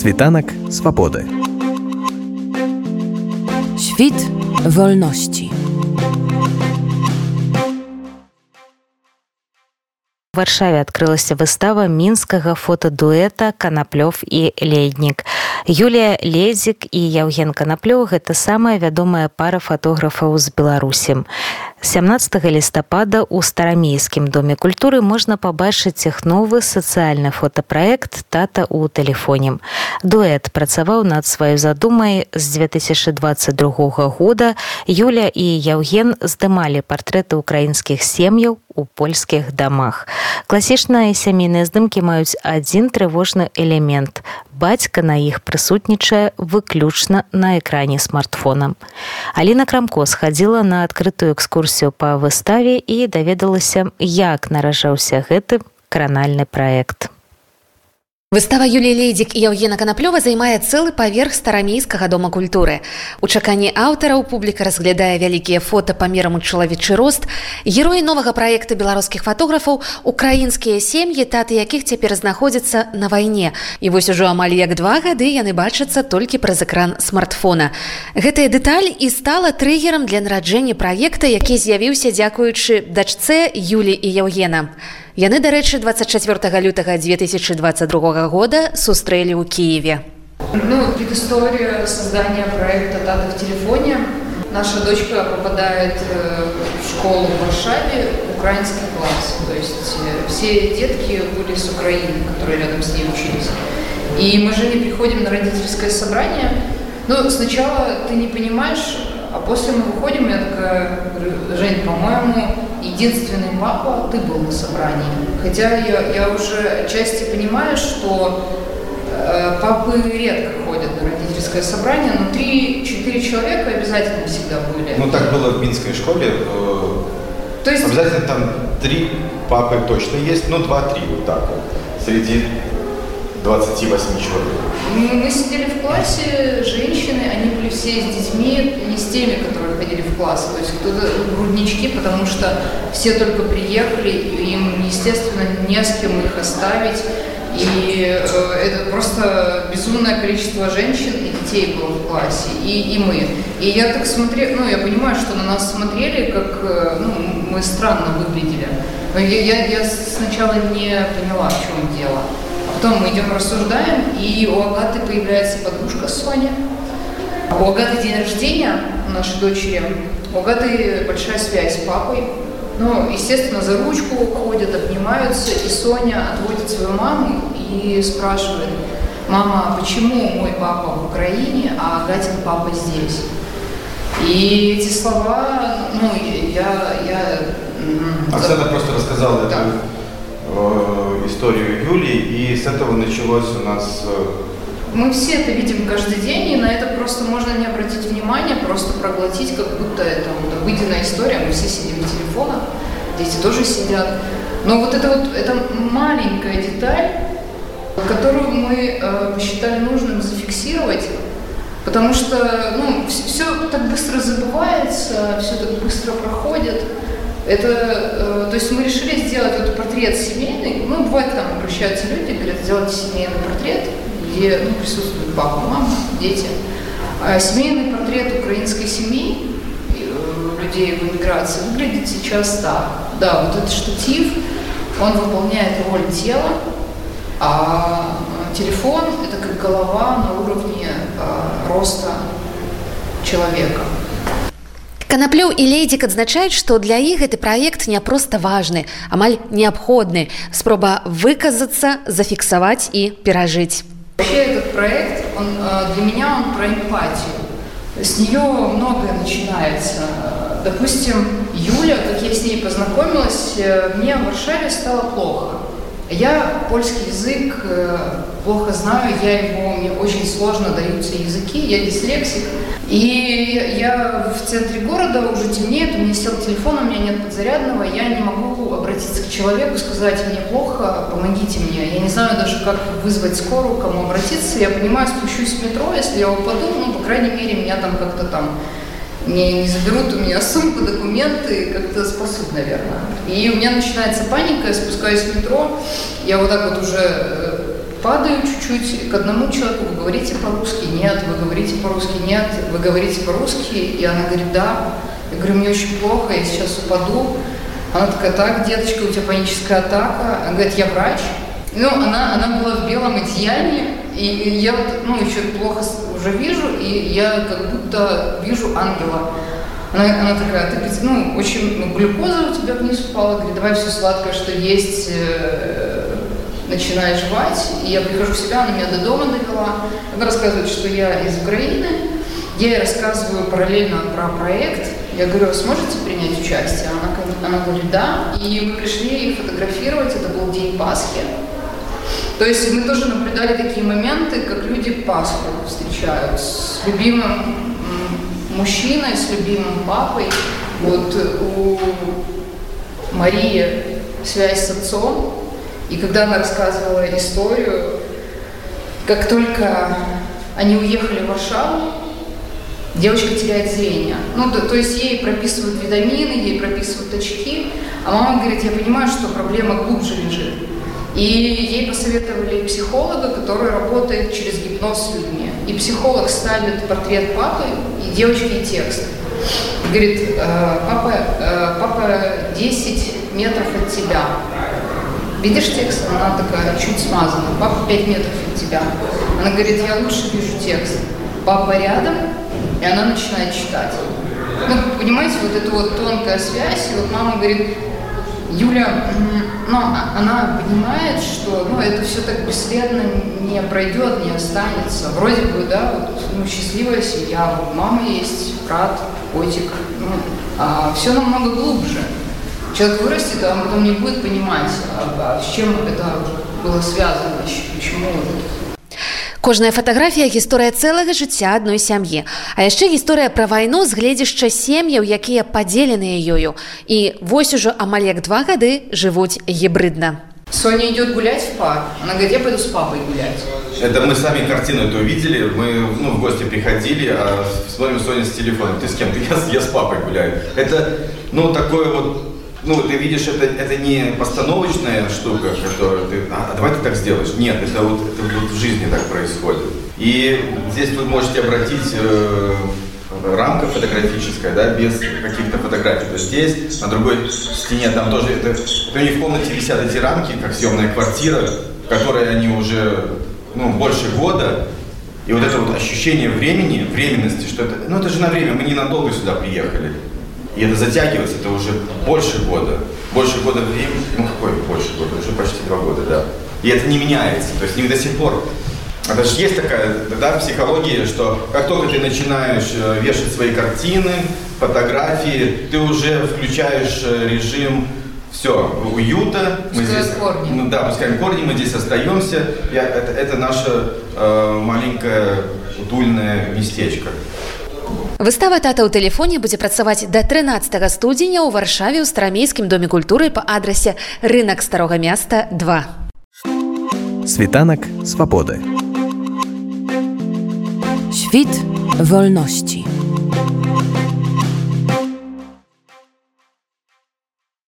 Світанак свабоды. Świt wolności. варшаве адкрылася выстава мінскага фотадуэта канаплёв і леднік Юлія ледзік і Яўген канаплёў гэта самая вядомая пара фатографаў з беларусем 17 лістапада у старамейскім доме культуры можна пабачыць іх новы сацыяльны фотапраект тата ў тэлефоне дуэт працаваў над сваёй задумай з 2022 года. Юля і Яўген здымалі партрэты украінскіх сем'яў у польскіх дамах. Класічныя сямейныя здымкі маюць адзін трывожны элемент. Бацька на іх прысутнічае выключна на экране смартфона. Аліна Крамко схадзіла на адкрытую экскурсію па выставе і даведалася, як наражаўся гэты кранальны праект. Выстава Юліі Лейдзік і Яўгена Канаплёва займае цэлы паверх старамейскага дома культуры. У чаканні аўтараў публіка разглядае вялікія фота памерам у чалавечы рост, героі новага праекта беларускіх фатографаў, украінскія сем'і, таты якіх цяпер знаходзяцца на вайне. І вось ужо амаль як два гады яны бачацца толькі праз экран смартфона. Гэтая дэталь і стала трыгерам для нараджэння праекта, які з'явіўся дзякуючы дачцэ Юлі і Яўгена. Яны, дарэчы, 24 лютага 2022 года сустрэлі ў Киеве. Ну, предыстория создания проекта «Тата в телефоне». Наша дочка попадает э, в школу в Варшаве, украинский класс. То есть э, все детки были с Украины, которые рядом с ней учились. И мы же не приходим на родительское собрание. Ну, сначала ты не понимаешь, а после мы выходим, я такая, Жень, по-моему, единственный папа, ты был на собрании. Хотя я, я уже отчасти понимаю, что э, папы редко ходят на родительское собрание, но 3-4 человека обязательно всегда были. Ну, так было в Минской школе. Э, То есть... Обязательно там три папы точно есть, ну, 2-3 вот так вот. Среди 28 человек. Мы, сидели в классе, женщины, они были все с детьми, не с теми, которые ходили в класс. То есть кто-то груднички, потому что все только приехали, им, естественно, не с кем их оставить. И э, это просто безумное количество женщин и детей было в классе, и, и мы. И я так смотрела, ну, я понимаю, что на нас смотрели, как, э, ну, мы странно выглядели. Но я, я, я сначала не поняла, в чем дело. Потом мы идем рассуждаем, и у Агаты появляется подружка Соня. У Агаты день рождения, у нашей дочери. У Агаты большая связь с папой. Ну, естественно, за ручку ходят, обнимаются, и Соня отводит свою маму и спрашивает, мама, почему мой папа в Украине, а Агатин папа здесь? И эти слова, ну, я... я Оксана просто рассказала да. эту Э, историю Юли, и с этого началось у нас... Э, Мы все это видим каждый день, и на это просто можно не обратить внимания, просто проглотить, как будто это вот обыденная история, мы все сидим в телефонах, дети тоже сидят. Но вот это вот, это маленькая деталь, которую мы э, посчитали нужным зафиксировать, потому что ну, все, все так быстро забывается, все так быстро проходит. Это, э, то есть мы решили сделать вот портрет семейный. Ну, бывает, там обращаются люди, говорят, сделайте семейный портрет, где ну, присутствует папа, мама, дети. А семейный портрет украинской семьи, э, людей в эмиграции, выглядит сейчас так. Да, вот этот штатив, он выполняет роль тела, а телефон – это как голова на уровне э, роста человека. Канаплёў і лейдзік адзначаюць, што для іх гэты праект не проста важны, амаль неабходны. Спроба выказацца, зафіксаваць і перажыць. Вообще этот проект, он, для меня он про эмпатию. С нее многое начинается. Допустим, Юля, как я с ней познакомилась, э, мне в Варшаве стало плохо. Я польский язык э, плохо знаю, я его, мне очень сложно даются языки, я дислексик. И я в центре города, уже темнеет, у меня сел телефон, у меня нет подзарядного, я не могу обратиться к человеку, сказать, мне плохо, помогите мне. Я не знаю даже, как вызвать скорую, кому обратиться. Я понимаю, спущусь в метро, если я упаду, ну, по крайней мере, меня там как-то там не, не заберут у меня сумку, документы, как-то спасут, наверное. И у меня начинается паника, я спускаюсь в метро, я вот так вот уже э, падаю чуть-чуть к одному человеку, вы говорите по-русски, нет, вы говорите по-русски, нет, вы говорите по-русски, и она говорит, да. Я говорю, мне очень плохо, я сейчас упаду. Она такая, так, деточка, у тебя паническая атака. Она говорит, я врач. Ну, она, она была в белом одеянии, и, я ну, еще плохо уже вижу, и я как будто вижу ангела. Она, она такая, ты, ну, очень, ну, глюкоза у тебя вниз упала, говорит, давай все сладкое, что есть, начинай жевать. И я прихожу в себя, она меня до дома довела. Она рассказывает, что я из Украины. Я ей рассказываю параллельно про проект. Я говорю, вы сможете принять участие? Она, она говорит, да. И мы пришли фотографировать, это был день Пасхи. То есть мы тоже наблюдали такие моменты, как люди Пасху встречают с любимым мужчиной, с любимым папой. Вот у Марии связь с отцом. И когда она рассказывала историю, как только они уехали в Варшаву, девочка теряет зрение. Ну, то, то есть ей прописывают витамины, ей прописывают очки, а мама говорит, я понимаю, что проблема глубже лежит. И ей посоветовали психолога, который работает через гипноз с людьми. И психолог ставит портрет папы и девочки и текст. Говорит, «Э, папа, э, папа 10 метров от тебя. Видишь текст? Она такая чуть смазана. Папа 5 метров от тебя. Она говорит, я лучше вижу текст. Папа рядом, и она начинает читать. Ну, понимаете, вот эта вот тонкая связь, и вот мама говорит, Юля, ну, она понимает, что ну, это все так бесследно не пройдет, не останется. Вроде бы, да, вот, ну, счастливая семья, мама есть, брат, котик, ну, а все намного глубже. Человек вырастет, а он потом не будет понимать, а, а с чем это было связано, почему Кожная фатаграфія гісторыя цэлага жыцця адной сям'і. А яшчэ гісторыя пра вайну з гледзяшча сем'яў, якія падзеленыя ёю. І вось ужо амаль як два гады жывуць гібридна. Соня идет гулять в парк. Она говорит, я пойду с папой гулять. Это мы сами картину эту увидели. Мы ну, в гости приходили, а смотрим Соня с телефоном. Ты с кем? Ты я, я с папой гуляю. Это, ну, такое вот ну, ты видишь, это, это не постановочная штука, которую ты, а, давай ты так сделаешь. Нет, это вот, это вот в жизни так происходит. И здесь вы можете обратить э, рамка фотографическая, да, без каких-то фотографий. То есть здесь, на другой стене, там тоже, это, это у них в комнате висят эти рамки, как съемная квартира, в которой они уже, ну, больше года, и вот это вот ощущение времени, временности, что это, ну это же на время, мы ненадолго сюда приехали. И это затягивается, это уже больше года. Больше года времени, ну какой больше года, уже почти два года, да. И это не меняется, то есть не до сих пор. Это же есть такая да, психология, что как только ты начинаешь э, вешать свои картины, фотографии, ты уже включаешь э, режим все, уюта. Мы здесь, корни. Ну, да, пускаем корни, мы здесь остаемся. Я, это, это наше э, маленькое утульное местечко. Выстава тата ў тэлефоне будзе працаваць да 13 студзеня ў варшаве ў старамейскім доме культуры па адрасе рынок старога места 2 світанак свабоды Świt wolności.